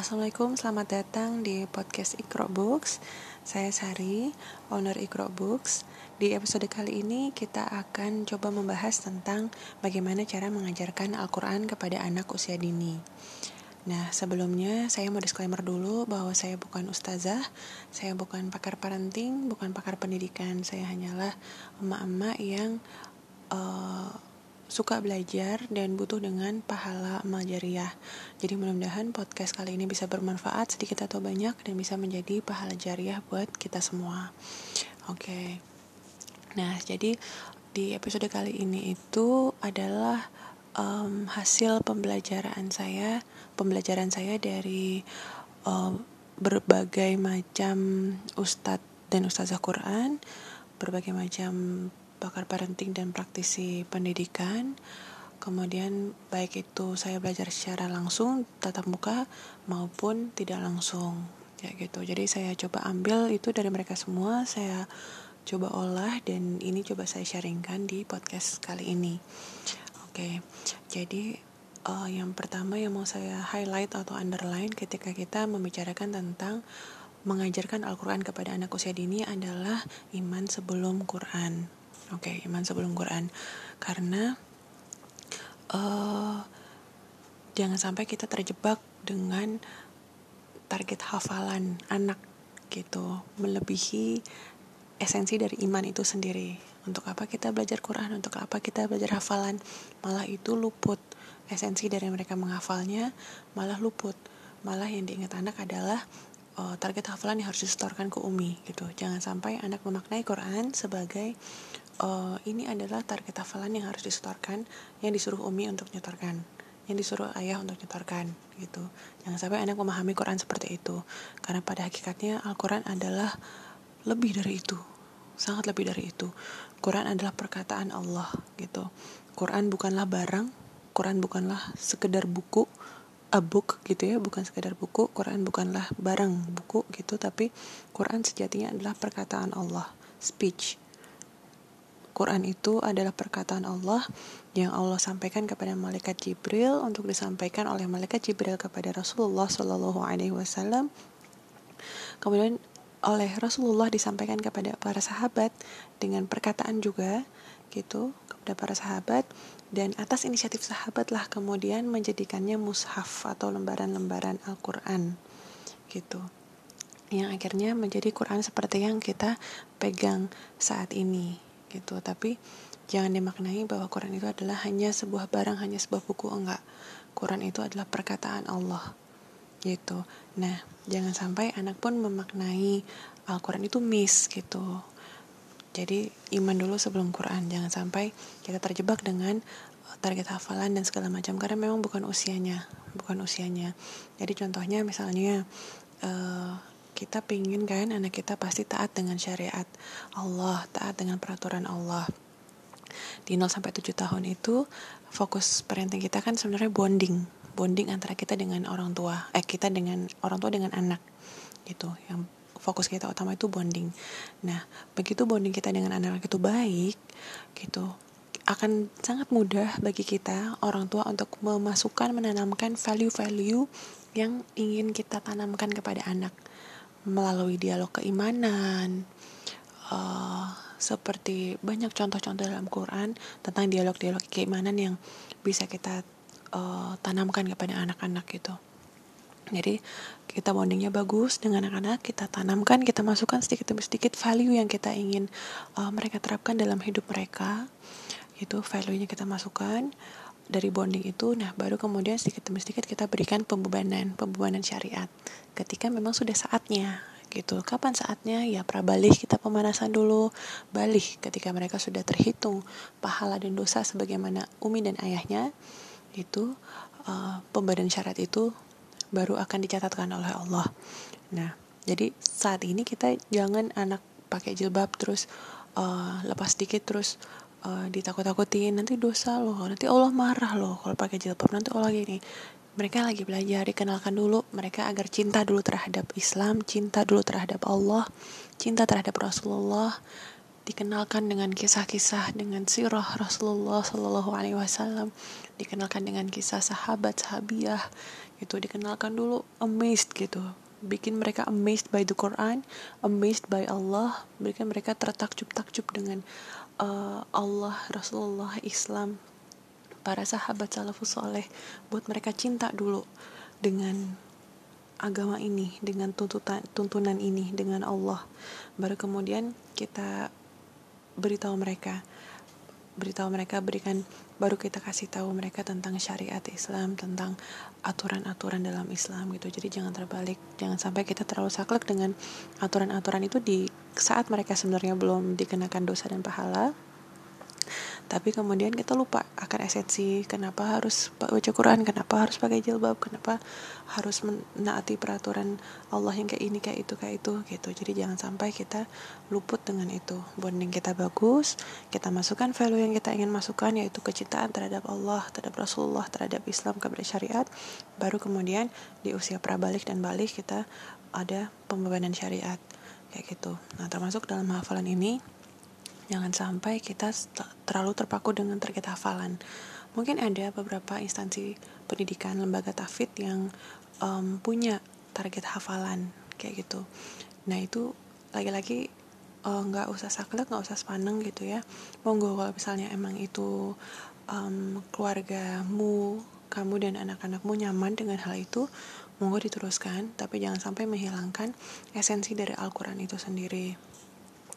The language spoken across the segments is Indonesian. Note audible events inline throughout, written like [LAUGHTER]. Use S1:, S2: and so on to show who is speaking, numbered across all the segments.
S1: Assalamualaikum, selamat datang di podcast Ikro Books. Saya Sari, owner Ikro Books. Di episode kali ini kita akan coba membahas tentang bagaimana cara mengajarkan Al-Quran kepada anak usia dini. Nah, sebelumnya saya mau disclaimer dulu bahwa saya bukan ustazah, saya bukan pakar parenting, bukan pakar pendidikan. Saya hanyalah emak-emak yang uh, suka belajar dan butuh dengan pahala amal jariah. Jadi mudah-mudahan podcast kali ini bisa bermanfaat sedikit atau banyak dan bisa menjadi pahala jariah buat kita semua. Oke. Okay. Nah, jadi di episode kali ini itu adalah um, hasil pembelajaran saya, pembelajaran saya dari um, berbagai macam ustadz dan ustazah Quran, berbagai macam pakar parenting dan praktisi pendidikan. Kemudian baik itu saya belajar secara langsung tatap muka maupun tidak langsung ya gitu. Jadi saya coba ambil itu dari mereka semua, saya coba olah dan ini coba saya sharingkan di podcast kali ini. Oke. Jadi uh, yang pertama yang mau saya highlight atau underline ketika kita membicarakan tentang mengajarkan Al-Quran kepada anak usia dini adalah iman sebelum Quran. Oke, okay, iman sebelum Quran. Karena uh, jangan sampai kita terjebak dengan target hafalan anak gitu, melebihi esensi dari iman itu sendiri. Untuk apa kita belajar Quran? Untuk apa kita belajar hafalan? Malah itu luput esensi dari mereka menghafalnya, malah luput. Malah yang diingat anak adalah uh, target hafalan yang harus disetorkan ke Umi gitu. Jangan sampai anak memaknai Quran sebagai uh, ini adalah target hafalan yang harus disetorkan yang disuruh umi untuk nyetorkan yang disuruh ayah untuk nyetorkan gitu. Jangan sampai anak memahami Quran seperti itu karena pada hakikatnya Al-Quran adalah lebih dari itu sangat lebih dari itu. Quran adalah perkataan Allah gitu. Quran bukanlah barang Quran bukanlah sekedar buku a book gitu ya bukan sekedar buku. Quran bukanlah barang buku gitu tapi Quran sejatinya adalah perkataan Allah speech Quran itu adalah perkataan Allah yang Allah sampaikan kepada malaikat Jibril untuk disampaikan oleh malaikat Jibril kepada Rasulullah Shallallahu Alaihi Wasallam. Kemudian oleh Rasulullah disampaikan kepada para sahabat dengan perkataan juga gitu kepada para sahabat. Dan atas inisiatif sahabat lah kemudian menjadikannya mushaf atau lembaran-lembaran Al-Quran gitu. Yang akhirnya menjadi Quran seperti yang kita pegang saat ini gitu. Tapi jangan dimaknai bahwa Quran itu adalah hanya sebuah barang hanya sebuah buku. Enggak. Quran itu adalah perkataan Allah. Gitu. Nah jangan sampai anak pun memaknai Al-Quran itu miss gitu. Jadi iman dulu sebelum Quran. Jangan sampai kita terjebak dengan uh, target hafalan dan segala macam. Karena memang bukan usianya. Bukan usianya. Jadi contohnya misalnya uh, kita pingin kan anak kita pasti taat dengan syariat Allah, taat dengan peraturan Allah. Di 0 sampai 7 tahun itu fokus parenting kita kan sebenarnya bonding, bonding antara kita dengan orang tua, eh kita dengan orang tua dengan anak gitu. Yang fokus kita utama itu bonding. Nah, begitu bonding kita dengan anak itu baik gitu, akan sangat mudah bagi kita orang tua untuk memasukkan menanamkan value-value yang ingin kita tanamkan kepada anak melalui dialog keimanan uh, seperti banyak contoh-contoh dalam Quran tentang dialog-dialog keimanan yang bisa kita uh, tanamkan kepada anak-anak gitu. Jadi kita bondingnya bagus dengan anak-anak, kita tanamkan, kita masukkan sedikit demi sedikit value yang kita ingin uh, mereka terapkan dalam hidup mereka. Itu value-nya kita masukkan dari bonding itu, nah baru kemudian sedikit demi sedikit kita berikan pembebanan, pembebanan syariat. Ketika memang sudah saatnya, gitu. Kapan saatnya? Ya prabalik kita pemanasan dulu, balik ketika mereka sudah terhitung pahala dan dosa sebagaimana umi dan ayahnya, itu uh, pembebanan syariat itu baru akan dicatatkan oleh Allah. Nah, jadi saat ini kita jangan anak pakai jilbab terus uh, lepas dikit terus uh, ditakut-takutin nanti dosa loh nanti Allah marah loh kalau pakai jilbab nanti Allah gini mereka lagi belajar dikenalkan dulu mereka agar cinta dulu terhadap Islam cinta dulu terhadap Allah cinta terhadap Rasulullah dikenalkan dengan kisah-kisah dengan sirah Rasulullah Shallallahu Alaihi Wasallam dikenalkan dengan kisah sahabat sahabiah itu dikenalkan dulu amazed gitu bikin mereka amazed by the Quran amazed by Allah bikin mereka tertakjub-takjub dengan uh, Allah Rasulullah Islam para sahabat salafus soleh buat mereka cinta dulu dengan agama ini dengan tuntutan tuntunan ini dengan Allah. Baru kemudian kita beritahu mereka beritahu mereka berikan baru kita kasih tahu mereka tentang syariat Islam tentang aturan-aturan dalam Islam gitu. Jadi jangan terbalik jangan sampai kita terlalu saklek dengan aturan-aturan itu di saat mereka sebenarnya belum dikenakan dosa dan pahala tapi kemudian kita lupa akan esensi kenapa harus baca Quran kenapa harus pakai jilbab kenapa harus menaati peraturan Allah yang kayak ini kayak itu kayak itu gitu. Jadi jangan sampai kita luput dengan itu. Bonding kita bagus kita masukkan value yang kita ingin masukkan yaitu kecintaan terhadap Allah terhadap Rasulullah terhadap Islam kepada syariat. Baru kemudian di usia prabalik dan balik kita ada pembebanan syariat kayak gitu nah termasuk dalam hafalan ini Jangan sampai kita terlalu terpaku dengan target hafalan. Mungkin ada beberapa instansi pendidikan, lembaga tafid yang um, punya target hafalan kayak gitu. Nah itu lagi-lagi uh, nggak -lagi, uh, usah saklek, nggak usah sepaneng gitu ya. Monggo kalau misalnya emang itu um, keluargamu, kamu dan anak-anakmu nyaman dengan hal itu, monggo diteruskan. Tapi jangan sampai menghilangkan esensi dari Al-Quran itu sendiri.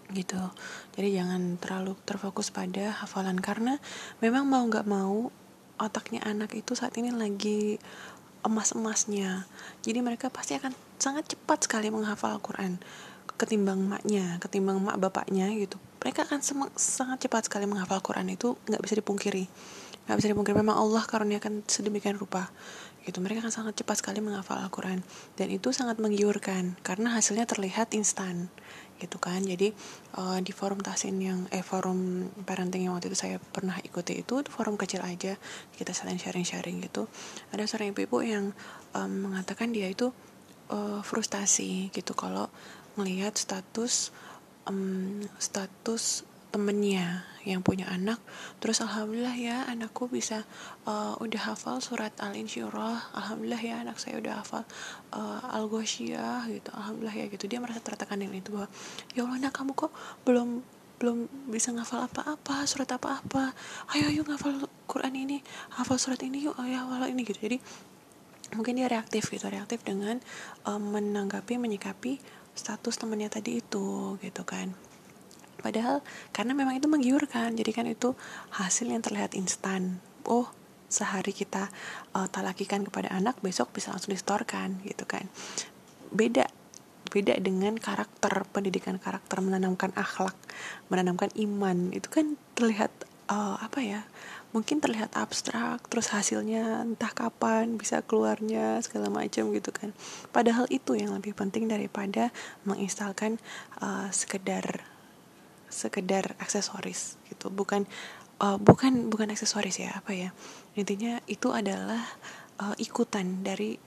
S1: Gitu. Jadi jangan terlalu terfokus pada hafalan karena memang mau nggak mau otaknya anak itu saat ini lagi emas-emasnya. Jadi mereka pasti akan sangat cepat sekali menghafal Al-Quran ketimbang maknya ketimbang mak bapaknya gitu. Mereka akan sangat cepat sekali menghafal Quran itu nggak bisa dipungkiri nggak bisa dipungkiri memang Allah karuniakan sedemikian rupa. Gitu mereka akan sangat cepat sekali menghafal Al-Quran. Dan itu sangat menggiurkan karena hasilnya terlihat instan. Gitu kan? Jadi uh, di forum tasin yang eh forum parenting yang waktu itu saya pernah ikuti itu forum kecil aja. Kita saling sharing-sharing gitu. Ada seorang ibu-ibu yang um, mengatakan dia itu uh, frustasi gitu kalau melihat status um, status temennya yang punya anak. Terus alhamdulillah ya anakku bisa uh, udah hafal surat al insyirah alhamdulillah ya anak saya udah hafal uh, al ghasyiyah gitu. Alhamdulillah ya gitu. Dia merasa tertekan dengan itu bahwa ya Allah anak kamu kok belum belum bisa ngafal apa-apa surat apa-apa. Ayo ayo ngafal Quran ini hafal surat ini yuk ya hafal ini gitu. Jadi mungkin dia reaktif gitu reaktif dengan um, menanggapi menyikapi status temannya tadi itu gitu kan padahal karena memang itu menggiurkan jadi kan itu hasil yang terlihat instan. Oh sehari kita uh, talakikan kepada anak besok bisa langsung distorkan gitu kan. Beda beda dengan karakter pendidikan karakter menanamkan akhlak menanamkan iman. Itu kan terlihat uh, apa ya mungkin terlihat abstrak terus hasilnya entah kapan bisa keluarnya segala macam gitu kan. Padahal itu yang lebih penting daripada menginstalkan uh, sekedar sekedar aksesoris gitu. Bukan uh, bukan bukan aksesoris ya apa ya. Intinya itu adalah uh, ikutan dari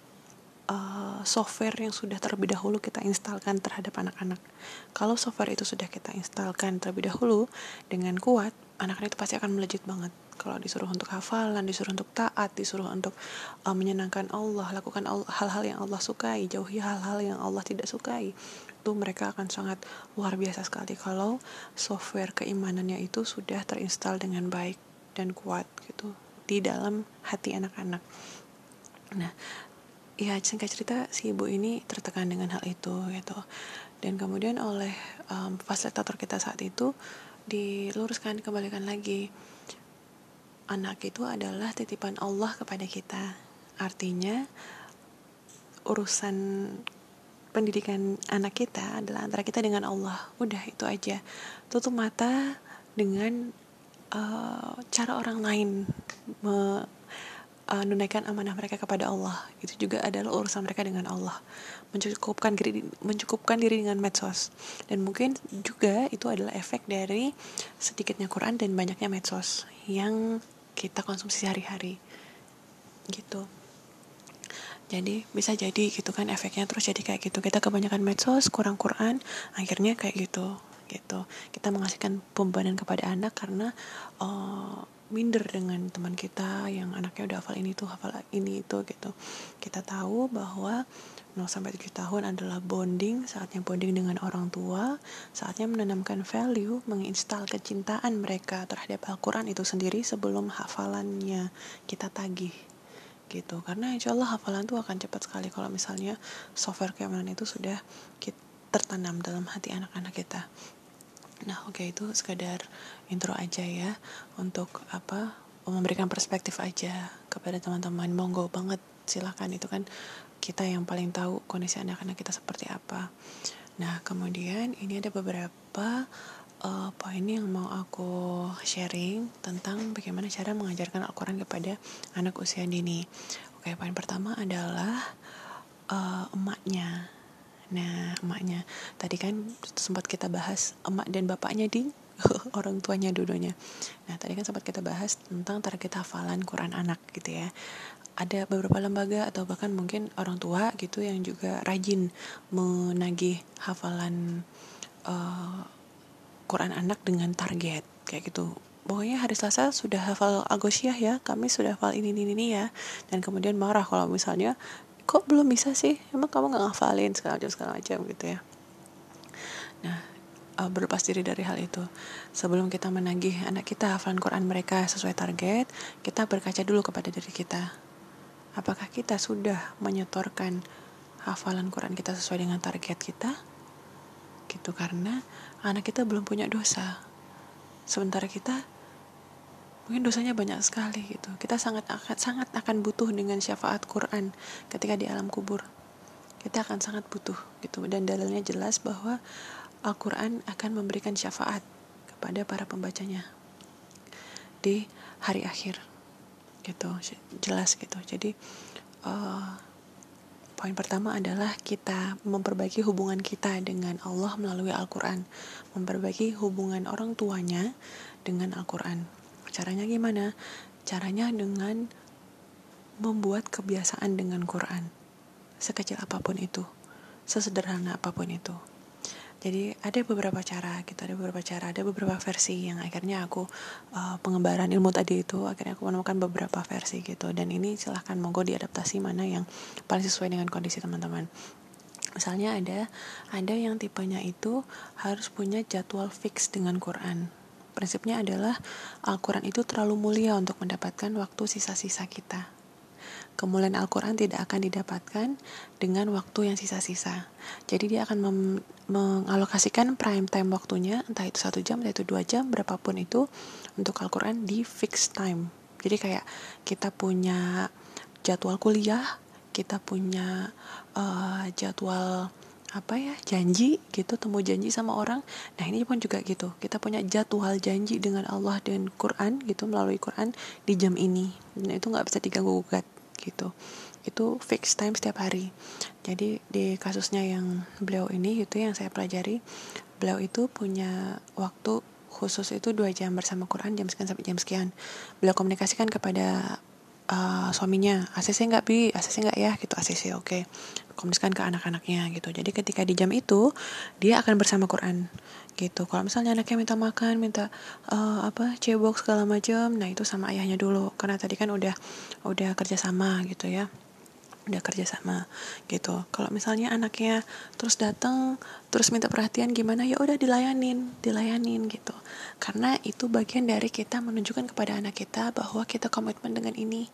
S1: uh, software yang sudah terlebih dahulu kita instalkan terhadap anak-anak. Kalau software itu sudah kita instalkan terlebih dahulu dengan kuat anak-anak itu pasti akan melejit banget. Kalau disuruh untuk hafalan, disuruh untuk taat, disuruh untuk uh, menyenangkan Allah, lakukan hal-hal yang Allah sukai, jauhi hal-hal yang Allah tidak sukai itu mereka akan sangat luar biasa sekali kalau software keimanannya itu sudah terinstal dengan baik dan kuat gitu di dalam hati anak-anak. Nah, ya singkat cerita si ibu ini tertekan dengan hal itu gitu. Dan kemudian oleh um, fasilitator kita saat itu diluruskan kembalikan lagi anak itu adalah titipan Allah kepada kita. Artinya urusan pendidikan anak kita adalah antara kita dengan Allah. Udah itu aja. Tutup mata dengan uh, cara orang lain menunaikan uh, amanah mereka kepada Allah. Itu juga adalah urusan mereka dengan Allah. Mencukupkan diri mencukupkan diri dengan medsos. Dan mungkin juga itu adalah efek dari sedikitnya Quran dan banyaknya medsos yang kita konsumsi sehari-hari. Gitu jadi bisa jadi gitu kan efeknya terus jadi kayak gitu. Kita kebanyakan medsos kurang Quran akhirnya kayak gitu gitu. Kita mengasihkan pembebanan kepada anak karena uh, minder dengan teman kita yang anaknya udah hafal ini tuh hafal ini itu gitu. Kita tahu bahwa 0 sampai 7 tahun adalah bonding saatnya bonding dengan orang tua saatnya menanamkan value menginstal kecintaan mereka terhadap Al-Quran itu sendiri sebelum hafalannya kita tagih gitu. Karena insya Allah hafalan tuh akan cepat sekali kalau misalnya software keamanan itu sudah tertanam dalam hati anak-anak kita. Nah oke okay, itu sekadar intro aja ya untuk apa memberikan perspektif aja kepada teman-teman. Monggo banget silahkan itu kan kita yang paling tahu kondisi anak-anak kita seperti apa. Nah kemudian ini ada beberapa uh, poin yang mau aku sharing tentang bagaimana cara mengajarkan Al-Quran kepada anak usia dini. Oke, poin pertama adalah uh, emaknya. Nah, emaknya. Tadi kan sempat kita bahas emak dan bapaknya di [LAUGHS] orang tuanya dulunya. Nah, tadi kan sempat kita bahas tentang target hafalan Quran anak gitu ya. Ada beberapa lembaga atau bahkan mungkin orang tua gitu yang juga rajin menagih hafalan uh, Quran anak dengan target kayak gitu. Pokoknya hari Selasa sudah hafal Agosiah ya kami sudah hafal ini ini ini ya. Dan kemudian marah kalau misalnya kok belum bisa sih? Emang kamu nggak ngafalin? Segala macam segala macam gitu ya. Nah uh, berlepas diri dari hal itu. Sebelum kita menagih anak kita hafalan Quran mereka sesuai target kita berkaca dulu kepada diri kita. Apakah kita sudah menyetorkan hafalan Quran kita sesuai dengan target kita? Gitu karena anak kita belum punya dosa. Sementara kita mungkin dosanya banyak sekali gitu. Kita sangat akan sangat akan butuh dengan syafaat Quran ketika di alam kubur. Kita akan sangat butuh gitu. Dan dalilnya jelas bahwa Al-Quran akan memberikan syafaat kepada para pembacanya di hari akhir gitu. Jelas gitu. Jadi uh, Poin pertama adalah kita memperbaiki hubungan kita dengan Allah melalui Al-Quran. Memperbaiki hubungan orang tuanya dengan Al-Quran. Caranya gimana? Caranya dengan membuat kebiasaan dengan Quran. Sekecil apa pun itu. Sesederhana apa pun itu jadi ada beberapa cara gitu ada beberapa cara ada beberapa versi yang akhirnya aku uh, pengembaraan ilmu tadi itu akhirnya aku menemukan beberapa versi gitu. Dan ini silahkan monggo diadaptasi mana yang paling sesuai dengan kondisi teman-teman. Misalnya ada ada yang tipenya itu harus punya jadwal fix dengan Quran. Prinsipnya adalah Al-Quran itu terlalu mulia untuk mendapatkan waktu sisa-sisa kita kemuliaan Al-Quran tidak akan didapatkan dengan waktu yang sisa-sisa. Jadi dia akan mengalokasikan prime time waktunya, entah itu satu jam, entah itu dua jam, berapapun itu untuk Al-Quran di fixed time. Jadi kayak kita punya jadwal kuliah, kita punya uh, jadwal apa ya janji gitu temu janji sama orang nah ini pun juga gitu kita punya jadwal janji dengan Allah dan Quran gitu melalui Quran di jam ini dan itu nggak bisa diganggu gugat gitu. Itu fix time setiap hari. Jadi di kasusnya yang beliau ini itu yang saya pelajari beliau itu punya waktu khusus itu dua jam bersama Quran jam sekian sampai jam sekian. Beliau komunikasikan kepada uh, suaminya ACC nggak bi? ACC nggak ya? Gitu ACC oke. Okay. komunikasikan ke anak-anaknya gitu. Jadi ketika di jam itu dia akan bersama Quran gitu. Kalau misalnya anaknya minta makan minta uh, apa cebok segala macam nah itu sama ayahnya dulu. Karena tadi kan udah udah kerja sama gitu ya. Udah kerja sama gitu. Kalau misalnya anaknya terus datang terus minta perhatian gimana ya udah dilayanin dilayanin gitu. Karena itu bagian dari kita menunjukkan kepada anak kita bahwa kita komitmen dengan ini.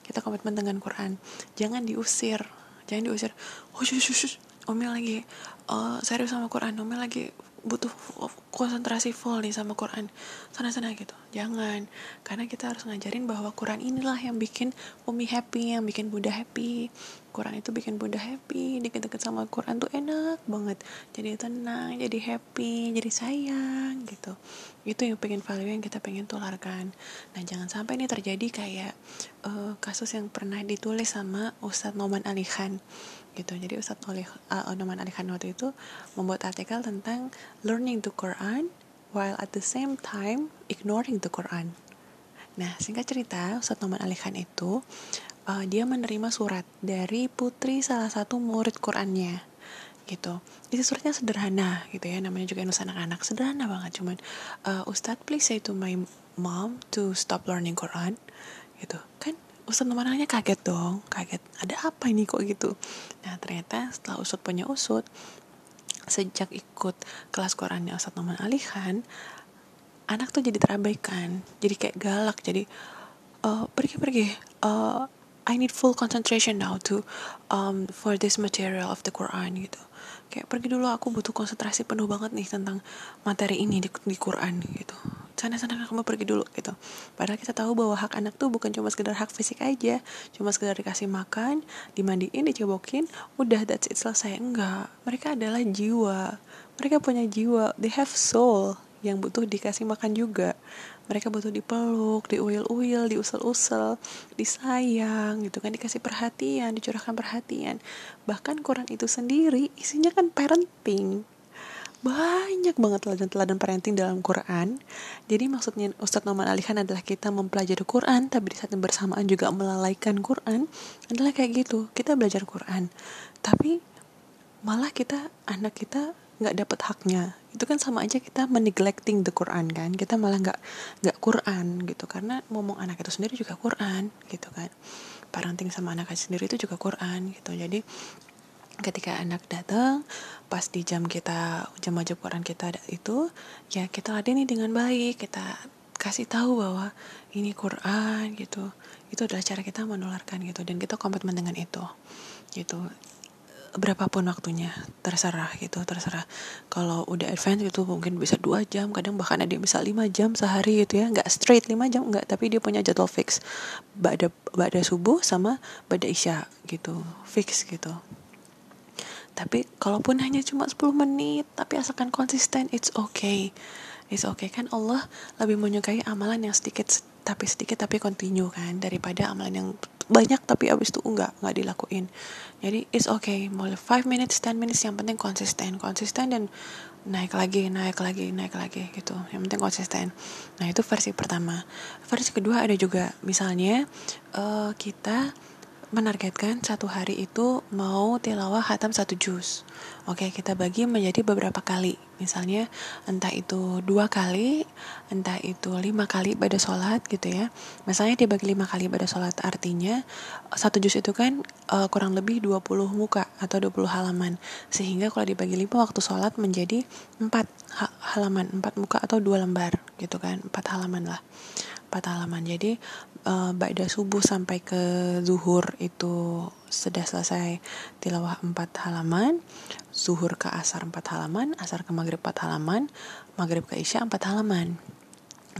S1: Kita komitmen dengan Quran. Jangan diusir. Jangan diusir. Oh shush, shush, Umi lagi uh, serius sama Quran. Umi lagi butuh konsentrasi full nih sama Quran. Sana-sana gitu. Jangan. Karena kita harus ngajarin bahwa Quran inilah yang bikin Umi happy yang bikin Bunda happy. Quran itu bikin Bunda happy. Deket-deket sama Quran tuh enak banget. Jadi tenang jadi happy jadi sayang gitu. Itu yang pengen value yang kita pengen tularkan. Nah jangan sampai ini terjadi kayak uh, kasus yang pernah ditulis sama Ustadz Noman Ali Khan gitu. Jadi Ustadz Oleh uh, Noman Ali Khan waktu itu membuat artikel tentang learning the Quran while at the same time ignoring the Quran. Nah singkat cerita Ustadz Noman Ali Khan itu uh, dia menerima surat dari putri salah satu murid Qurannya gitu. Isi suratnya sederhana gitu ya. Namanya juga nusa anak-anak. Sederhana banget cuman uh, Ustadz please say to my mom to stop learning Quran gitu. Kan Ustadz nomananya kaget dong kaget ada apa ini kok gitu? Nah ternyata setelah Ustadz punya Usut sejak ikut kelas Qurannya Ustadz Noman Alihan anak tuh jadi terabaikan jadi kayak galak jadi uh, pergi pergi uh, I need full concentration now to um, for this material of the Quran gitu. Kayak pergi dulu aku butuh konsentrasi penuh banget nih tentang materi ini di, di Quran gitu sana sana kamu pergi dulu gitu. Padahal kita tahu bahwa hak anak tuh bukan cuma sekedar hak fisik aja cuma sekedar dikasih makan dimandiin dicobokin udah that's it selesai. Enggak. Mereka adalah jiwa. Mereka punya jiwa. They have soul yang butuh dikasih makan juga. Mereka butuh dipeluk, diuil-uil, diusel-usel, disayang gitu kan, dikasih perhatian, dicurahkan perhatian. Bahkan Quran itu sendiri isinya kan parenting. Banyak banget teladan-teladan parenting dalam Quran. Jadi maksudnya Ustadz Noman Alihan adalah kita mempelajari Quran, tapi di saat yang bersamaan juga melalaikan Quran. Adalah kayak gitu, kita belajar Quran. Tapi malah kita, anak kita nggak dapat haknya itu kan sama aja kita meneglecting the Quran kan kita malah nggak nggak Quran gitu karena ngomong anak itu sendiri juga Quran gitu kan parenting sama anak sendiri itu juga Quran gitu jadi ketika anak datang pas di jam kita jam wajib Quran kita itu ya kita ladeni dengan baik kita kasih tahu bahwa ini Quran gitu. Itu adalah cara kita menularkan gitu dan kita komitmen dengan itu gitu. Berapapun waktunya terserah gitu terserah. Kalau udah advance itu mungkin bisa dua jam kadang bahkan ada yang bisa lima jam sehari gitu ya. Nggak straight lima jam nggak tapi dia punya jadwal fix. Pada pada subuh sama pada isya gitu fix gitu tapi kalaupun hanya cuma 10 menit tapi asalkan konsisten it's okay. It's okay. Kan Allah lebih menyukai amalan yang sedikit tapi sedikit tapi continue kan daripada amalan yang banyak tapi abis itu enggak enggak dilakuin. Jadi it's okay. Mulai 5 minutes 10 minutes yang penting konsisten. Konsisten dan naik lagi naik lagi naik lagi gitu. Yang penting konsisten. Nah itu versi pertama. Versi kedua ada juga. Misalnya uh, kita menargetkan satu hari itu mau tilawah hatam satu juz. Oke, kita bagi menjadi beberapa kali. Misalnya, entah itu dua kali, entah itu lima kali pada sholat gitu ya. Misalnya dibagi lima kali pada sholat, artinya satu juz itu kan uh, kurang lebih 20 muka atau 20 halaman. Sehingga kalau dibagi lima waktu sholat menjadi empat halaman, empat muka atau dua lembar gitu kan, empat halaman lah. empat halaman. Jadi uh, ba'da subuh sampai ke zuhur itu sudah selesai tilawah 4 halaman zuhur ke asar 4 halaman asar ke maghrib 4 halaman maghrib ke isya 4 halaman.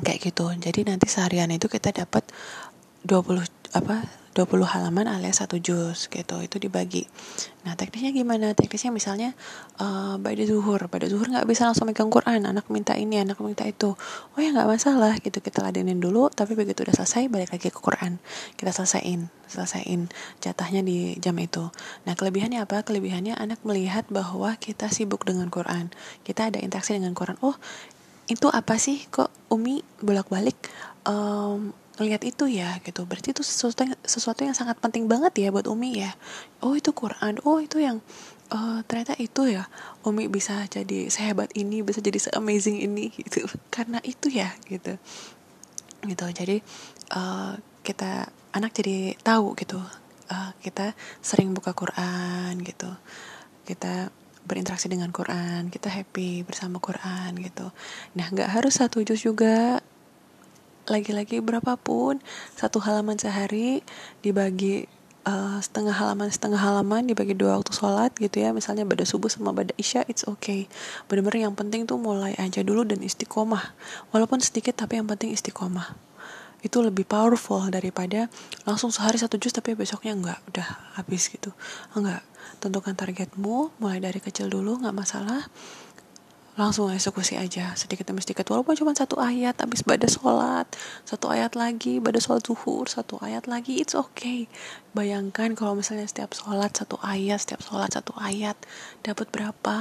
S1: Kayak gitu. Jadi nanti seharian itu kita dapat 20 apa 20 halaman alias satu juz gitu. Itu dibagi. Nah teknisnya gimana? Teknisnya misalnya uh, pada zuhur. Pada zuhur nggak bisa langsung megang Quran. Anak minta ini anak minta itu. Oh ya nggak masalah gitu. Kita ladenin dulu tapi begitu udah selesai balik lagi ke Quran. Kita selesaiin selesaiin jatahnya di jam itu. Nah kelebihannya apa? Kelebihannya anak melihat bahwa kita sibuk dengan Quran. Kita ada interaksi dengan Quran. Oh itu apa sih? Kok Umi bolak-balik um, ngelihat itu ya gitu. Berarti itu sesuatu yang, sesuatu yang sangat penting banget ya buat Umi ya. Oh itu Quran. Oh itu yang uh, ternyata itu ya. Umi bisa jadi sehebat ini bisa jadi seamazing ini [LAUGHS] gitu. Karena itu ya gitu. Gitu. Jadi uh, kita anak jadi tahu gitu. Uh, kita sering buka Quran gitu. Kita berinteraksi dengan Quran kita happy bersama Quran gitu. Nah nggak harus satu juz juga lagi-lagi berapapun satu halaman sehari dibagi uh, setengah halaman setengah halaman dibagi dua waktu sholat gitu ya. Misalnya pada subuh sama pada isya it's okay. Bener-bener yang penting tuh mulai aja dulu dan istiqomah. Walaupun sedikit tapi yang penting istiqomah. Itu lebih powerful daripada langsung sehari satu jus tapi besoknya enggak udah habis gitu. Enggak tentukan targetmu mulai dari kecil dulu nggak masalah langsung eksekusi aja sedikit demi sedikit. Walaupun cuma satu ayat habis pada sholat. Satu ayat lagi pada sholat zuhur. Satu ayat lagi it's okay. Bayangkan kalau misalnya setiap sholat satu ayat setiap sholat satu ayat dapat berapa?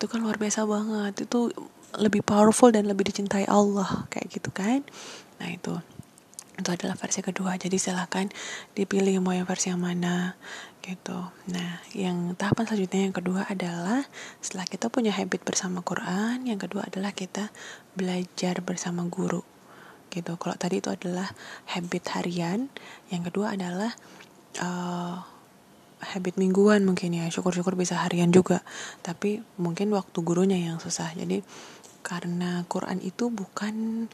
S1: Itu kan luar biasa banget. Itu lebih powerful dan lebih dicintai Allah. Kayak gitu kan? Nah itu. Itu adalah versi kedua. Jadi silahkan dipilih mau yang versi yang mana gitu. Nah, yang tahapan selanjutnya yang kedua adalah setelah kita punya habit bersama Quran, yang kedua adalah kita belajar bersama guru. gitu kalau tadi itu adalah habit harian yang kedua adalah uh, habit mingguan mungkin ya syukur-syukur bisa harian juga tapi mungkin waktu gurunya yang susah jadi karena Quran itu bukan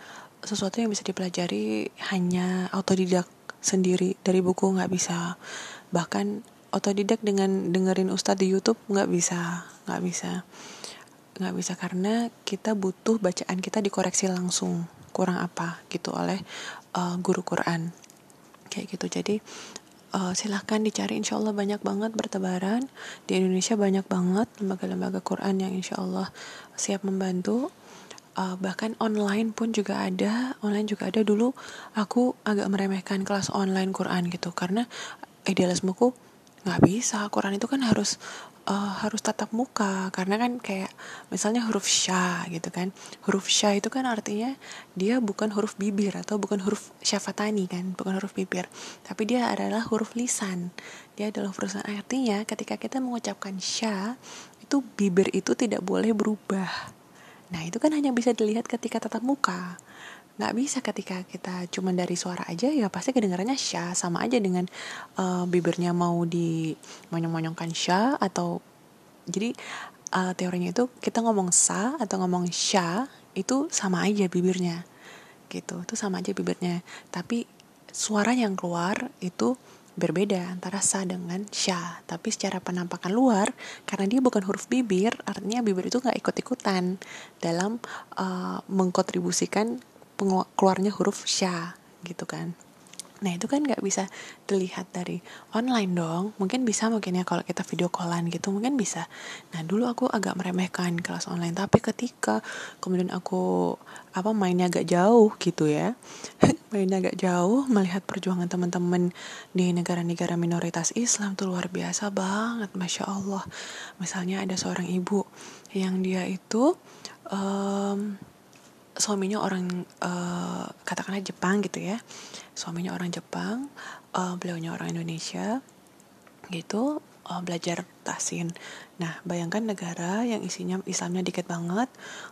S1: sesuatu yang bisa dipelajari hanya autodidak sendiri dari buku nggak bisa bahkan otodidak dengan dengerin ustadz di YouTube nggak bisa nggak bisa. Nggak bisa karena kita butuh bacaan kita dikoreksi langsung kurang apa gitu oleh uh, guru Quran. Kayak gitu. Jadi uh, silahkan dicari. Insya Allah banyak banget bertebaran. Di Indonesia banyak banget lembaga-lembaga Quran yang insya Allah siap membantu. Uh, bahkan online pun juga ada. Online juga ada. Dulu aku agak meremehkan kelas online Quran gitu. Karena idealismeku nggak bisa Quran itu kan harus uh, harus tatap muka. Karena kan kayak misalnya huruf sya gitu kan. Huruf sya itu kan artinya dia bukan huruf bibir atau bukan huruf syafatani kan bukan huruf bibir. Tapi dia adalah huruf lisan. Dia adalah huruf lisan. Artinya ketika kita mengucapkan sya itu bibir itu tidak boleh berubah. Nah itu kan hanya bisa dilihat ketika tatap muka nggak bisa ketika kita cuma dari suara aja ya pasti kedengarannya sya sama aja dengan uh, bibirnya mau di monyong-monyongkan sya atau jadi uh, teorinya itu kita ngomong sa atau ngomong sya itu sama aja bibirnya gitu. Itu sama aja bibirnya. Tapi suara yang keluar itu berbeda antara sa dengan sya tapi secara penampakan luar karena dia bukan huruf bibir artinya bibir itu nggak ikut-ikutan dalam uh, mengkontribusikan keluarnya huruf sya gitu kan. Nah itu kan nggak bisa dilihat dari online dong. Mungkin bisa mungkin ya kalau kita video callan gitu mungkin bisa. Nah dulu aku agak meremehkan kelas online Tapi ketika kemudian aku apa mainnya agak jauh gitu ya [LAUGHS] Mainnya agak jauh melihat perjuangan teman-teman di negara-negara minoritas Islam tuh luar biasa banget Masya Allah. Misalnya ada seorang ibu yang dia itu um, suaminya orang uh, katakanlah Jepang gitu ya. Suaminya orang Jepang uh, beliaunya orang Indonesia gitu uh, belajar tasin nah bayangkan negara yang isinya Islamnya dikit banget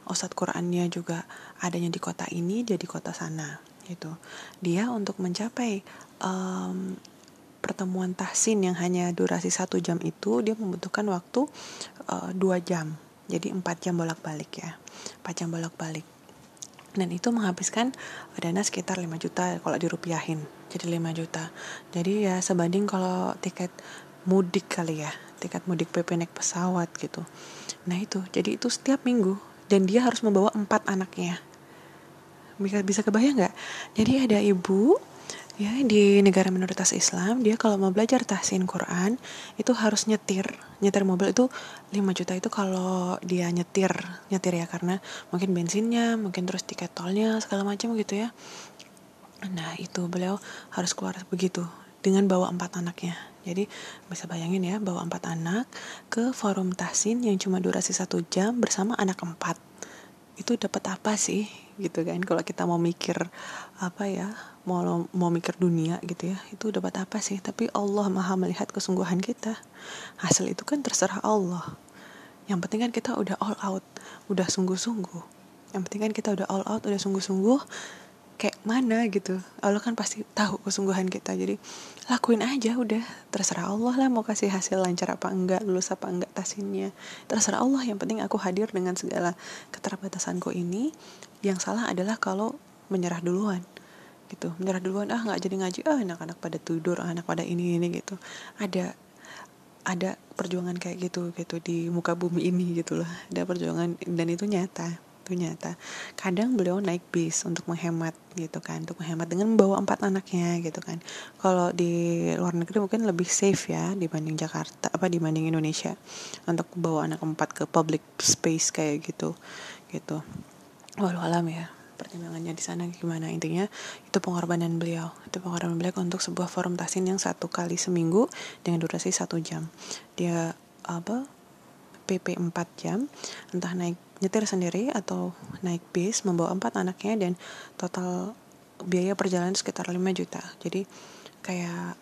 S1: Ustadz Qurannya juga adanya di kota ini jadi kota sana gitu. Dia untuk mencapai um, pertemuan tahsin yang hanya durasi satu jam itu dia membutuhkan waktu uh, dua jam. Jadi empat jam bolak balik ya empat jam bolak balik dan itu menghabiskan dana sekitar 5 juta kalau dirupiahin jadi 5 juta. Jadi ya sebanding kalau tiket mudik kali ya tiket mudik PP naik pesawat gitu. Nah itu jadi itu setiap minggu dan dia harus membawa empat anaknya. Bisa bisa kebayang nggak? Jadi ada ibu ya di negara minoritas Islam dia kalau mau belajar tahsin Quran itu harus nyetir nyetir mobil itu 5 juta itu kalau dia nyetir nyetir ya karena mungkin bensinnya mungkin terus tiket tolnya segala macam gitu ya. Nah itu beliau harus keluar begitu dengan bawa empat anaknya. Jadi bisa bayangin ya bawa empat anak ke forum tahsin yang cuma durasi satu jam bersama anak empat. Itu dapat apa sih? Gitu kan kalau kita mau mikir apa ya mau mau mikir dunia gitu ya itu dapat apa sih? Tapi Allah maha melihat kesungguhan kita. Hasil itu kan terserah Allah. Yang penting kan kita udah all out udah sungguh-sungguh. Yang penting kan kita udah all out udah sungguh-sungguh kayak mana gitu. Allah kan pasti tahu kesungguhan kita. Jadi lakuin aja udah. Terserah Allah lah mau kasih hasil lancar apa enggak lulus apa enggak tasinnya. Terserah Allah yang penting aku hadir dengan segala keterbatasanku ini. Yang salah adalah kalau menyerah duluan gitu. Menyerah duluan ah nggak jadi ngaji. Ah anak-anak pada tidur ah, anak pada ini ini gitu. Ada ada perjuangan kayak gitu gitu di muka bumi ini gitu loh. Ada perjuangan dan itu nyata itu nyata. Kadang beliau naik bis untuk menghemat gitu kan untuk menghemat dengan membawa empat anaknya gitu kan. Kalau di luar negeri mungkin lebih safe ya dibanding Jakarta apa dibanding Indonesia untuk bawa anak empat ke public space kayak gitu gitu. Walau alam ya pertimbangannya di sana gimana. Intinya itu pengorbanan beliau. Itu pengorbanan beliau untuk sebuah forum tasin yang satu kali seminggu dengan durasi satu jam. Dia apa PP 4 jam entah naik nyetir sendiri atau naik bis membawa empat anaknya dan total biaya perjalanan sekitar 5 juta. Jadi kayak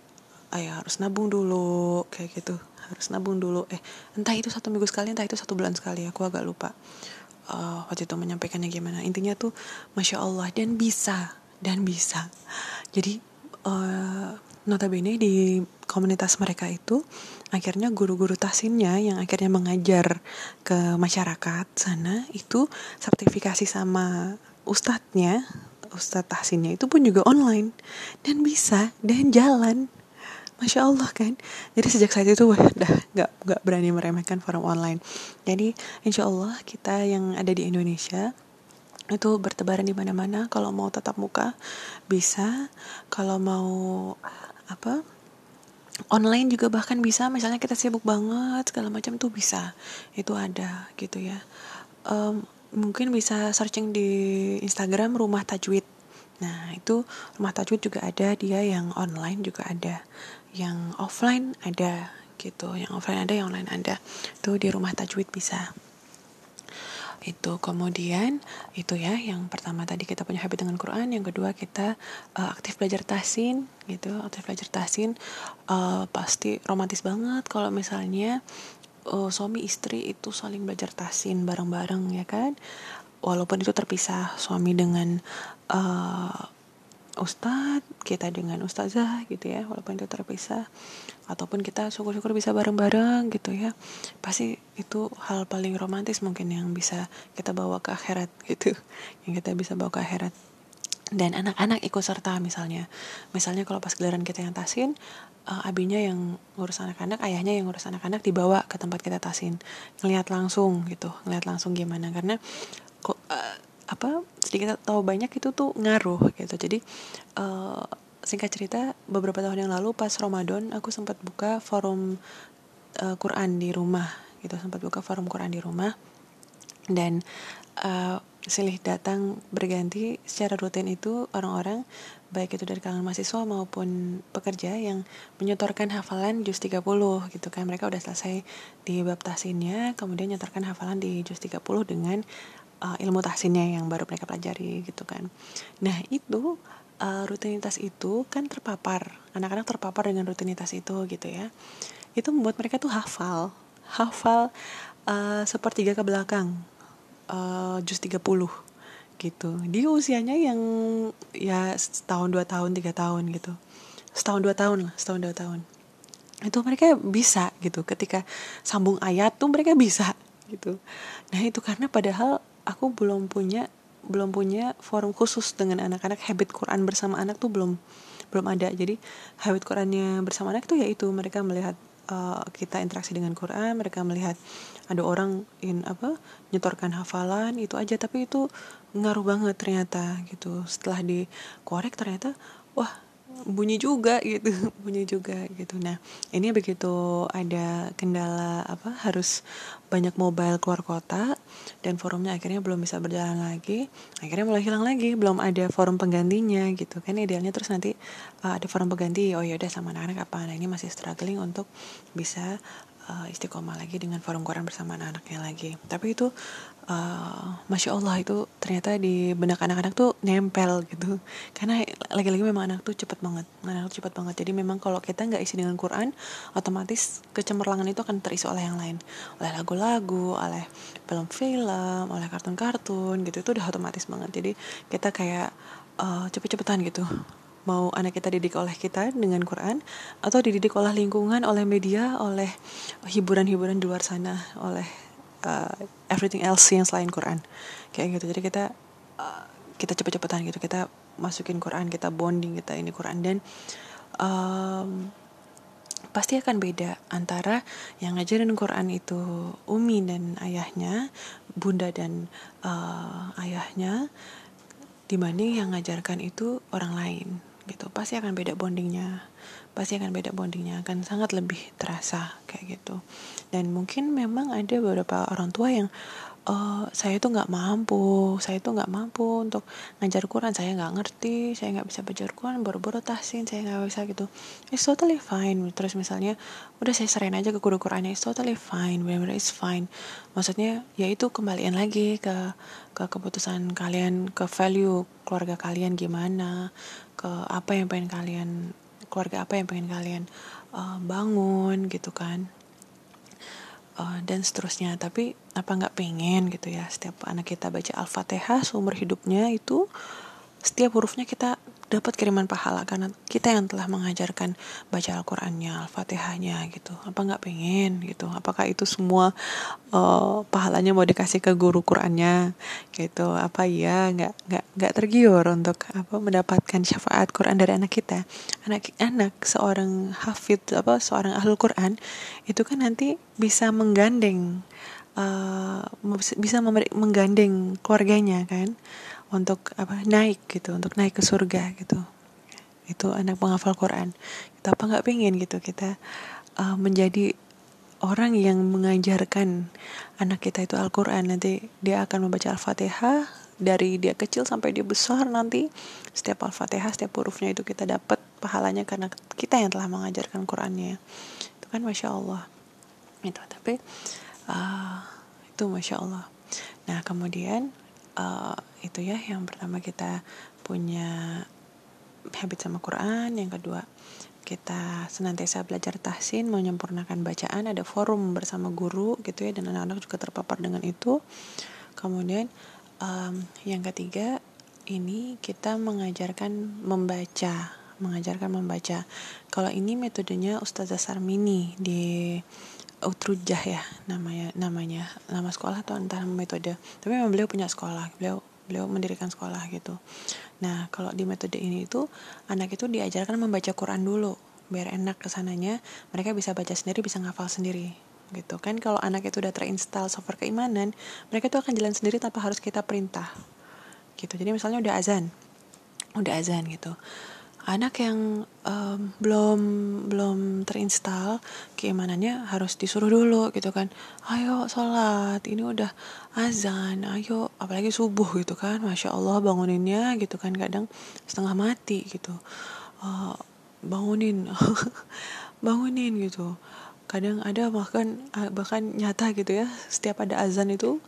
S1: ayah harus nabung dulu kayak gitu. Harus nabung dulu. Eh entah itu satu minggu sekali entah itu satu bulan sekali aku agak lupa uh, waktu itu menyampaikannya gimana. Intinya tuh masya Allah dan bisa dan bisa. Jadi uh, notabene di komunitas mereka itu akhirnya guru-guru tasinnya yang akhirnya mengajar ke masyarakat sana itu sertifikasi sama ustadznya ustadz tahsinnya itu pun juga online. Dan bisa dan jalan Masya Allah kan? Jadi sejak saat itu udah gak, gak berani meremehkan forum online. Jadi insya Allah kita yang ada di Indonesia itu bertebaran di mana-mana. Kalau mau tetap muka bisa. Kalau mau apa online juga bahkan bisa. Misalnya kita sibuk banget segala macam tuh bisa. Itu ada gitu ya. Um, mungkin bisa searching di Instagram rumah tajwid. Nah itu rumah tajwid juga ada dia yang online juga ada yang offline ada gitu. Yang offline ada yang online ada. Tuh di rumah tajwid bisa. Itu. Kemudian itu ya yang pertama tadi kita punya habit dengan Quran yang kedua kita uh, aktif belajar tasin gitu. Aktif belajar tasin uh, pasti romantis banget kalau misalnya uh, suami istri itu saling belajar tasin bareng-bareng ya kan? Walaupun itu terpisah suami dengan uh, ustadz kita dengan ustazah gitu ya walaupun itu terpisah. Ataupun kita syukur-syukur bisa bareng-bareng gitu ya. Pasti itu hal paling romantis mungkin yang bisa kita bawa ke akhirat gitu. [LAUGHS] Yang kita bisa bawa ke akhirat. Dan anak-anak ikut serta misalnya. Misalnya kalau pas gelaran kita yang tasin uh, abinya yang ngurus anak-anak ayahnya yang ngurus anak-anak dibawa ke tempat kita tasin ngelihat langsung gitu ngelihat langsung gimana. Karena kok uh, apa sedikit tahu banyak itu tuh ngaruh gitu. Jadi uh, singkat cerita beberapa tahun yang lalu pas Ramadan aku sempat buka forum uh, Quran di rumah gitu. Sempat buka forum Quran di rumah. Dan uh, silih datang berganti secara rutin itu orang-orang baik itu dari kalangan mahasiswa maupun pekerja yang menyetorkan hafalan juz 30 gitu kan. Mereka udah selesai di bab tahsinnya kemudian nyetorkan hafalan di juz 30 dengan uh, ilmu tahsinnya yang baru mereka pelajari gitu kan. Nah itu uh, rutinitas itu kan terpapar anak-anak terpapar dengan rutinitas itu gitu ya. Itu membuat mereka tuh hafal hafal uh, sepertiga ke belakang uh, jus 30 gitu. Di usianya yang ya setahun dua tahun tiga tahun gitu. Setahun dua tahun lah setahun dua tahun. Itu mereka bisa gitu. Ketika sambung ayat tuh mereka bisa gitu. Nah itu karena padahal aku belum punya belum punya forum khusus dengan anak-anak. Habit Quran bersama anak tuh belum belum ada. Jadi habit Qurannya bersama anak tuh yaitu mereka melihat uh, kita interaksi dengan Quran mereka melihat ada orang in apa nyetorkan hafalan itu aja. Tapi itu ngaruh banget ternyata gitu. Setelah dikorek ternyata wah bunyi juga [LAUGHS] gitu. Bunyi juga gitu. Nah ini begitu ada kendala apa harus banyak mobile keluar kota dan forumnya akhirnya belum bisa berjalan lagi. Akhirnya mulai hilang lagi belum ada forum penggantinya gitu kan. Idealnya terus nanti uh, ada forum pengganti oh ya udah sama anak-anak apa? Nah ini masih struggling untuk bisa uh, istiqomah lagi dengan forum Quran bersama anak-anaknya lagi. Tapi itu uh, masya Allah itu ternyata di benak anak-anak tuh nempel gitu. Karena lagi-lagi memang anak tuh cepet banget anak tuh cepet banget. Jadi memang kalau kita nggak isi dengan Quran otomatis kecemerlangan itu akan terisi oleh yang lain. Oleh lagu-lagu oleh film-film oleh kartun-kartun gitu itu udah otomatis banget. Jadi kita kayak uh, cepet-cepetan gitu. Mau anak kita didik oleh kita dengan Quran atau dididik oleh lingkungan, oleh media, oleh hiburan-hiburan di luar sana, oleh uh, everything else yang selain Quran. Kayak gitu. Jadi kita uh, kita cepet-cepetan gitu, kita masukin Quran, kita bonding kita ini Quran. Dan um, pasti akan beda antara yang ngajarin Quran itu Umi dan ayahnya, bunda dan uh, ayahnya dibanding yang ngajarkan itu orang lain gitu. Pasti akan beda bondingnya. Pasti akan beda bondingnya. Akan sangat lebih terasa kayak gitu dan mungkin memang ada beberapa orang tua yang uh, saya tuh nggak mampu saya tuh nggak mampu untuk ngajar Quran saya nggak ngerti saya nggak bisa belajar Quran baru-baru tahsin saya nggak bisa gitu. It's totally fine. Terus misalnya udah saya serain aja ke guru Qurannya it's totally fine benar-benar it's fine. Maksudnya ya itu kembalian lagi ke ke keputusan kalian ke value keluarga kalian gimana ke apa yang pengen kalian keluarga apa yang pengen kalian uh, bangun gitu kan uh, dan seterusnya. Tapi apa nggak pengen gitu ya setiap anak kita baca al-fatihah seumur hidupnya itu setiap hurufnya kita dapat kiriman pahala karena kita yang telah mengajarkan baca Al-Qur'annya, Al-Fatihahnya gitu. Apa nggak pengen gitu? Apakah itu semua uh, pahalanya mau dikasih ke guru Qur'annya gitu? Apa ya nggak nggak nggak tergiur untuk apa mendapatkan syafaat Quran dari anak kita? Anak anak seorang hafid apa seorang ahlul Quran itu kan nanti bisa menggandeng uh, bisa menggandeng keluarganya kan untuk apa naik gitu untuk naik ke surga gitu. Itu anak penghafal Quran. Kita apa nggak pengen gitu kita uh, menjadi orang yang mengajarkan anak kita itu Al-Quran. Nanti dia akan membaca Al-Fatihah dari dia kecil sampai dia besar nanti setiap Al-Fatihah setiap hurufnya itu kita dapat pahalanya karena kita yang telah mengajarkan Qurannya. Itu kan masya Allah. Itu tapi uh, itu masya Allah. Nah kemudian uh, itu ya yang pertama kita punya habit sama Quran yang kedua kita senantiasa belajar tahsin menyempurnakan bacaan ada forum bersama guru gitu ya dan anak-anak juga terpapar dengan itu. Kemudian um, yang ketiga ini kita mengajarkan membaca mengajarkan membaca. Kalau ini metodenya Ustazah Sarmini di Utrujah ya namanya namanya. Nama sekolah atau entah metode tapi memang beliau punya sekolah. Beliau beliau mendirikan sekolah gitu. Nah kalau di metode ini itu anak itu diajarkan membaca Quran dulu biar enak ke sananya. Mereka bisa baca sendiri bisa ngafal sendiri gitu kan. Kalau anak itu udah terinstall software keimanan mereka itu akan jalan sendiri tanpa harus kita perintah gitu. Jadi misalnya udah azan udah azan gitu anak yang um, belum belum terinstall keimanannya harus disuruh dulu gitu kan. Ayo sholat ini udah azan ayo. Apalagi subuh gitu kan masya allah banguninnya gitu kan kadang setengah mati gitu. Uh, bangunin [LAUGHS] bangunin gitu. Kadang ada bahkan bahkan nyata gitu ya setiap ada azan itu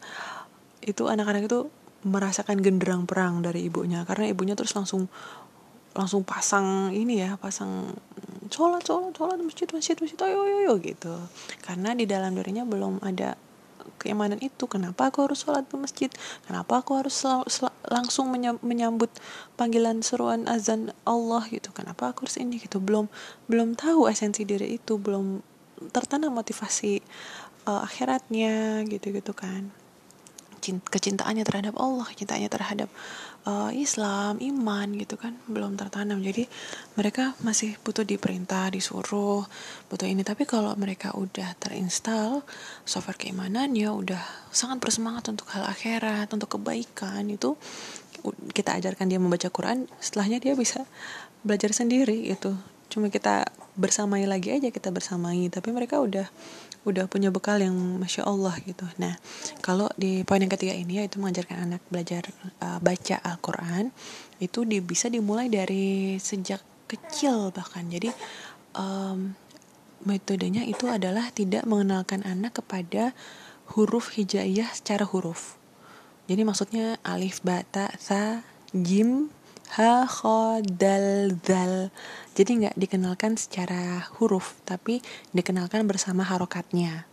S1: itu anak-anak itu merasakan genderang perang dari ibunya. Karena ibunya terus langsung langsung pasang ini ya pasang sholat sholat sholat masjid masjid masjid ayo ayo ayo gitu. Karena di dalam dirinya belum ada keimanan itu. Kenapa aku harus sholat ke masjid? Kenapa aku harus langsung menyambut panggilan seruan azan Allah gitu? Kenapa aku harus ini gitu? Belum belum tahu esensi diri itu. Belum tertanam motivasi uh, akhiratnya gitu gitu kan kecintaannya terhadap Allah kecintaannya terhadap uh, Islam, iman gitu kan belum tertanam. Jadi mereka masih butuh diperintah, disuruh, butuh ini. Tapi kalau mereka udah terinstall software keimanan ya udah sangat bersemangat untuk hal akhirat, untuk kebaikan itu kita ajarkan dia membaca Quran, setelahnya dia bisa belajar sendiri gitu. Cuma kita bersamai lagi aja kita bersamai, tapi mereka udah udah punya bekal yang masya Allah gitu. Nah, kalau di poin yang ketiga ini yaitu mengajarkan anak belajar uh, baca Al-Quran itu di, bisa dimulai dari sejak kecil bahkan. Jadi um, metodenya itu adalah tidak mengenalkan anak kepada huruf hijaiyah secara huruf. Jadi maksudnya alif, bata, sa, jim, ha, kho, dal, dal. Jadi nggak dikenalkan secara huruf, tapi dikenalkan bersama harokatnya.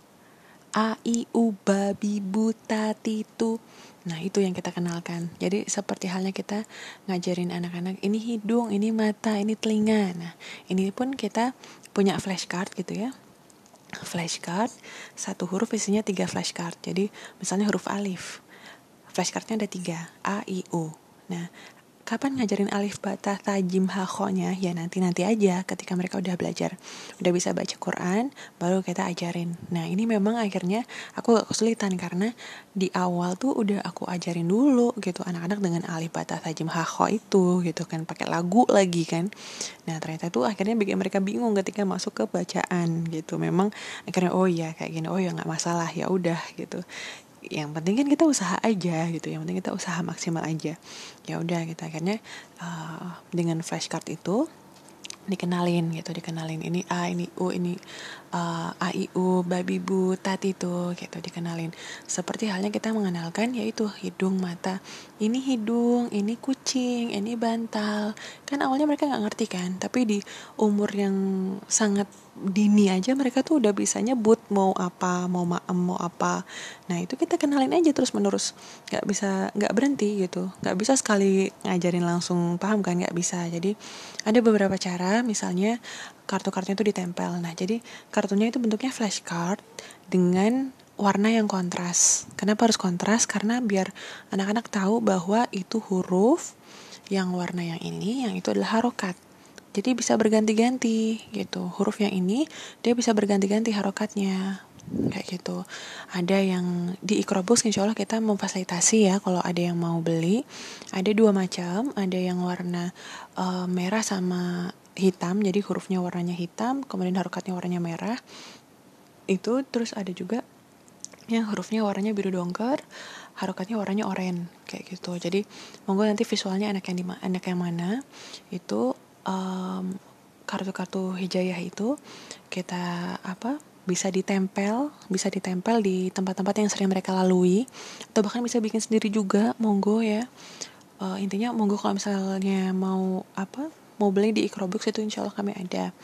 S1: A, I, U, Ba, Bi, Bu, Ta, Ti, Tu. Nah itu yang kita kenalkan. Jadi seperti halnya kita ngajarin anak-anak ini hidung, ini mata, ini telinga. Nah ini pun kita punya flashcard gitu ya. Flashcard, satu huruf isinya tiga flashcard. Jadi misalnya huruf alif. Flashcardnya ada tiga, A, I, U. Nah kapan ngajarin alif bata tajim hakonya ya nanti nanti aja ketika mereka udah belajar. Udah bisa baca Quran baru kita ajarin. Nah ini memang akhirnya aku gak kesulitan karena di awal tuh udah aku ajarin dulu gitu anak-anak dengan alif bata tajim hako itu gitu kan pakai lagu lagi kan. Nah ternyata tuh akhirnya bikin mereka bingung ketika masuk ke bacaan gitu. Memang akhirnya oh ya kayak gini oh ya nggak masalah ya udah gitu yang penting kan kita usaha aja gitu yang penting kita usaha maksimal aja. Ya udah gitu akhirnya uh, dengan flashcard itu dikenalin gitu dikenalin ini A ini U ini uh, A I U babi bu tati tuh gitu dikenalin. Seperti halnya kita mengenalkan yaitu hidung mata. Ini hidung ini kucing ini bantal. Kan awalnya mereka nggak ngerti kan tapi di umur yang sangat dini aja mereka tuh udah bisa nyebut mau apa mau maem mau apa. Nah itu kita kenalin aja terus menerus. Nggak bisa nggak berhenti gitu. Nggak bisa sekali ngajarin langsung paham kan nggak bisa. Jadi ada beberapa cara. Misalnya kartu-kartunya itu ditempel. Nah jadi kartunya itu bentuknya flashcard dengan warna yang kontras. Kenapa harus kontras? Karena biar anak-anak tahu bahwa itu huruf yang warna yang ini yang itu adalah harokat. Jadi bisa berganti-ganti gitu. Huruf yang ini dia bisa berganti-ganti harokatnya kayak gitu. Ada yang di Ikrobus insya Allah kita memfasilitasi ya kalau ada yang mau beli. Ada dua macam. Ada yang warna uh, merah sama hitam jadi hurufnya warnanya hitam kemudian harokatnya warnanya merah. Itu terus ada juga yang hurufnya warnanya biru dongker harokatnya warnanya oranye kayak gitu. Jadi monggo nanti visualnya anak yang di anak yang mana. Itu um, kartu-kartu hijayah itu kita apa bisa ditempel bisa ditempel di tempat-tempat yang sering mereka lalui atau bahkan bisa bikin sendiri juga monggo ya. Uh, intinya monggo kalau misalnya mau apa mau beli di Ikrobooks itu insya Allah kami ada.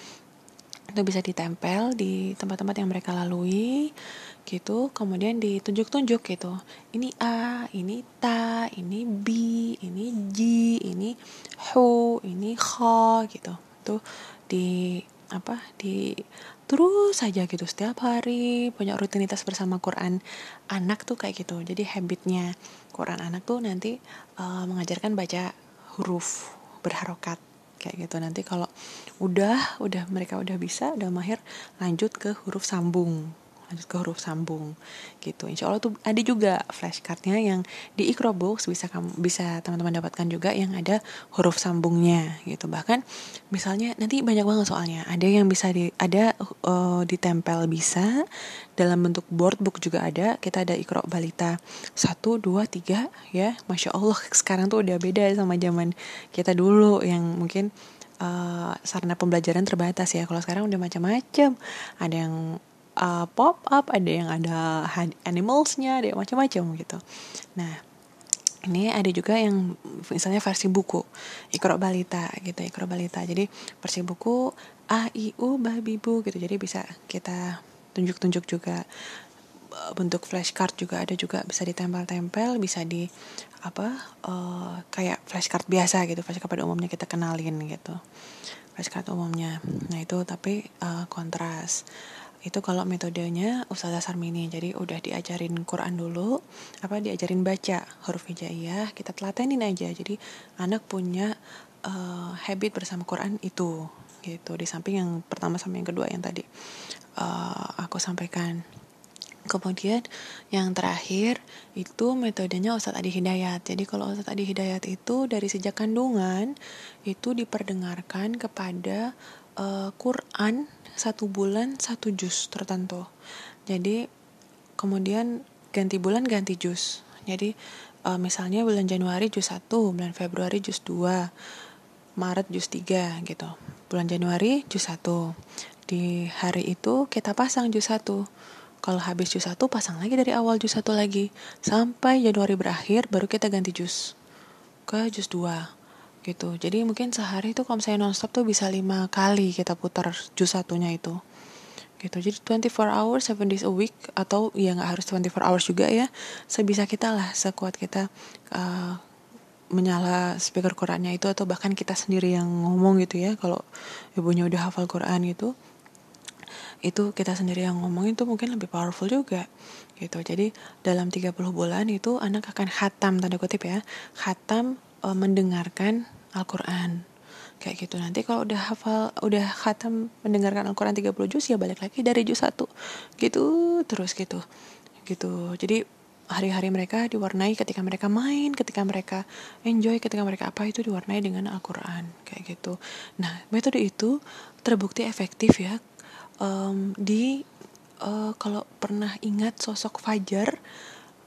S1: Itu bisa ditempel di tempat-tempat yang mereka lalui gitu. Kemudian ditunjuk-tunjuk gitu. Ini A ini ta ini B ini J ini Hu ini Kha gitu. Tuh di apa di terus saja gitu. Setiap hari punya rutinitas bersama Quran anak tuh kayak gitu. Jadi habitnya Quran anak tuh nanti uh, mengajarkan baca huruf berharokat kayak gitu. Nanti kalau udah udah mereka udah bisa udah mahir lanjut ke huruf sambung lanjut ke huruf sambung gitu. Insya Allah tuh ada juga flashcardnya yang di Ikrobooks bisa kamu bisa teman-teman dapatkan juga yang ada huruf sambungnya gitu. Bahkan misalnya nanti banyak banget soalnya. Ada yang bisa di ada uh, ditempel bisa dalam bentuk board book juga ada. Kita ada ikro balita satu dua tiga ya. Masya Allah [LAUGHS] sekarang tuh udah beda sama zaman kita dulu yang mungkin uh, sarana pembelajaran terbatas ya. Kalau sekarang udah macam-macam. Ada yang uh, pop up ada yang ada animalsnya ada macam-macam gitu. Nah ini ada juga yang misalnya versi buku ikro balita gitu ikro balita. Jadi versi buku a i u babi bu gitu. Jadi bisa kita tunjuk-tunjuk juga bentuk flashcard juga ada juga bisa ditempel-tempel bisa di apa uh, kayak flashcard biasa gitu flashcard pada umumnya kita kenalin gitu. Flashcard umumnya. Nah itu tapi uh, kontras itu kalau metodenya Ustazah Sarmini jadi udah diajarin Quran dulu apa diajarin baca huruf hijaiyah kita telatenin aja. Jadi anak punya uh, habit bersama Quran itu gitu. Di samping yang pertama sama yang kedua yang tadi uh, aku sampaikan. Kemudian yang terakhir itu metodenya Ustadz Adi Hidayat. Jadi kalau Ustadz Adi Hidayat itu dari sejak kandungan itu diperdengarkan kepada uh, Quran satu bulan satu jus tertentu. Jadi kemudian ganti bulan ganti jus. Jadi uh, misalnya bulan Januari jus 1 bulan Februari jus 2 Maret jus 3 gitu. Bulan Januari jus 1 di hari itu kita pasang jus 1 kalau habis jus 1 pasang lagi dari awal jus 1 lagi. Sampai Januari berakhir baru kita ganti jus ke jus 2 gitu. Jadi mungkin sehari itu kalau misalnya nonstop tuh bisa lima kali kita putar jus satunya itu. Gitu. Jadi 24 hours 7 days a week atau ya nggak harus 24 hours juga ya sebisa kita lah sekuat kita uh, menyala speaker Qurannya itu atau bahkan kita sendiri yang ngomong gitu ya kalau ibunya udah hafal Quran gitu itu kita sendiri yang ngomong itu mungkin lebih powerful juga gitu. Jadi dalam 30 bulan itu anak akan khatam tanda kutip ya khatam uh, mendengarkan Al-Quran. Kayak gitu. Nanti kalau udah hafal udah khatam mendengarkan Al-Quran 30 juz ya balik lagi dari juz satu. Gitu terus gitu. Gitu. Jadi hari-hari mereka diwarnai ketika mereka main ketika mereka enjoy ketika mereka apa itu diwarnai dengan Al-Quran. Kayak gitu. Nah metode itu terbukti efektif ya. Um, di uh, kalau pernah ingat sosok Fajar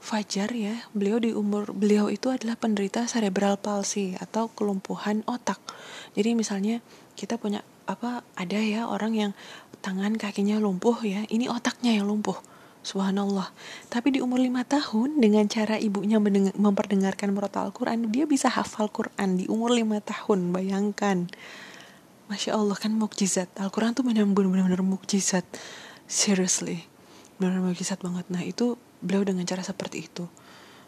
S1: Fajar ya, beliau di umur beliau itu adalah penderita cerebral palsy atau kelumpuhan otak. Jadi misalnya kita punya apa ada ya orang yang tangan kakinya lumpuh ya ini otaknya yang lumpuh Subhanallah. Tapi di umur lima tahun dengan cara ibunya memperdengarkan murotal Al-Quran, dia bisa hafal Quran di umur lima tahun. Bayangkan. Masya Allah kan mukjizat. Al-Quran tuh benar-benar mukjizat. Seriously. Benar-benar mukjizat banget. Nah itu beliau dengan cara seperti itu.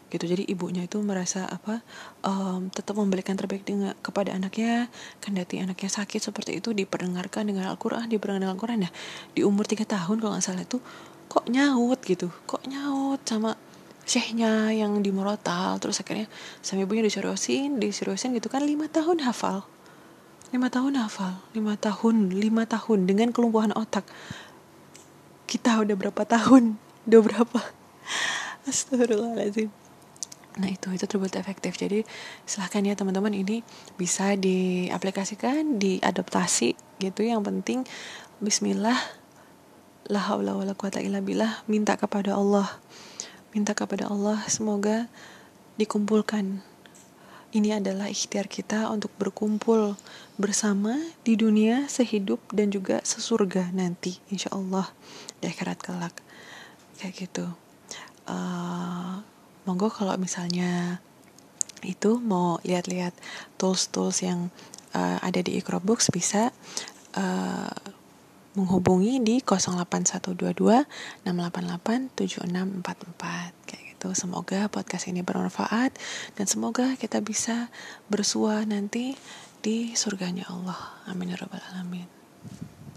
S1: Gitu. Jadi ibunya itu merasa apa um, tetap memberikan terbaik dengan kepada anaknya kendati anaknya sakit seperti itu diperdengarkan dengan Al-Quran diperdengarkan dengan Al-Quran. Nah di umur tiga tahun kalau nggak salah itu kok nyaut gitu. Kok nyaut sama syekhnya yang di Morotal terus akhirnya sama ibunya diseriusin diseriusin gitu kan lima tahun hafal. Lima tahun hafal. Lima tahun lima tahun dengan kelumpuhan otak. Kita udah berapa tahun? Udah berapa [LAUGHS] Astagfirullahaladzim. Nah itu itu terbukti efektif. Jadi silahkan ya teman-teman ini bisa diaplikasikan, diadaptasi gitu. Yang penting Bismillah la haula billah minta kepada Allah. Minta kepada Allah semoga dikumpulkan. Ini adalah ikhtiar kita untuk berkumpul bersama di dunia sehidup dan juga sesurga nanti insya Allah di akhirat kelak. Kayak gitu uh, monggo kalau misalnya itu mau lihat-lihat tools-tools yang uh, ada di Books bisa uh, menghubungi di 08122 688 7644 kayak gitu. Semoga podcast ini bermanfaat dan semoga kita bisa bersua nanti di surganya Allah. Amin ya rabbal alamin.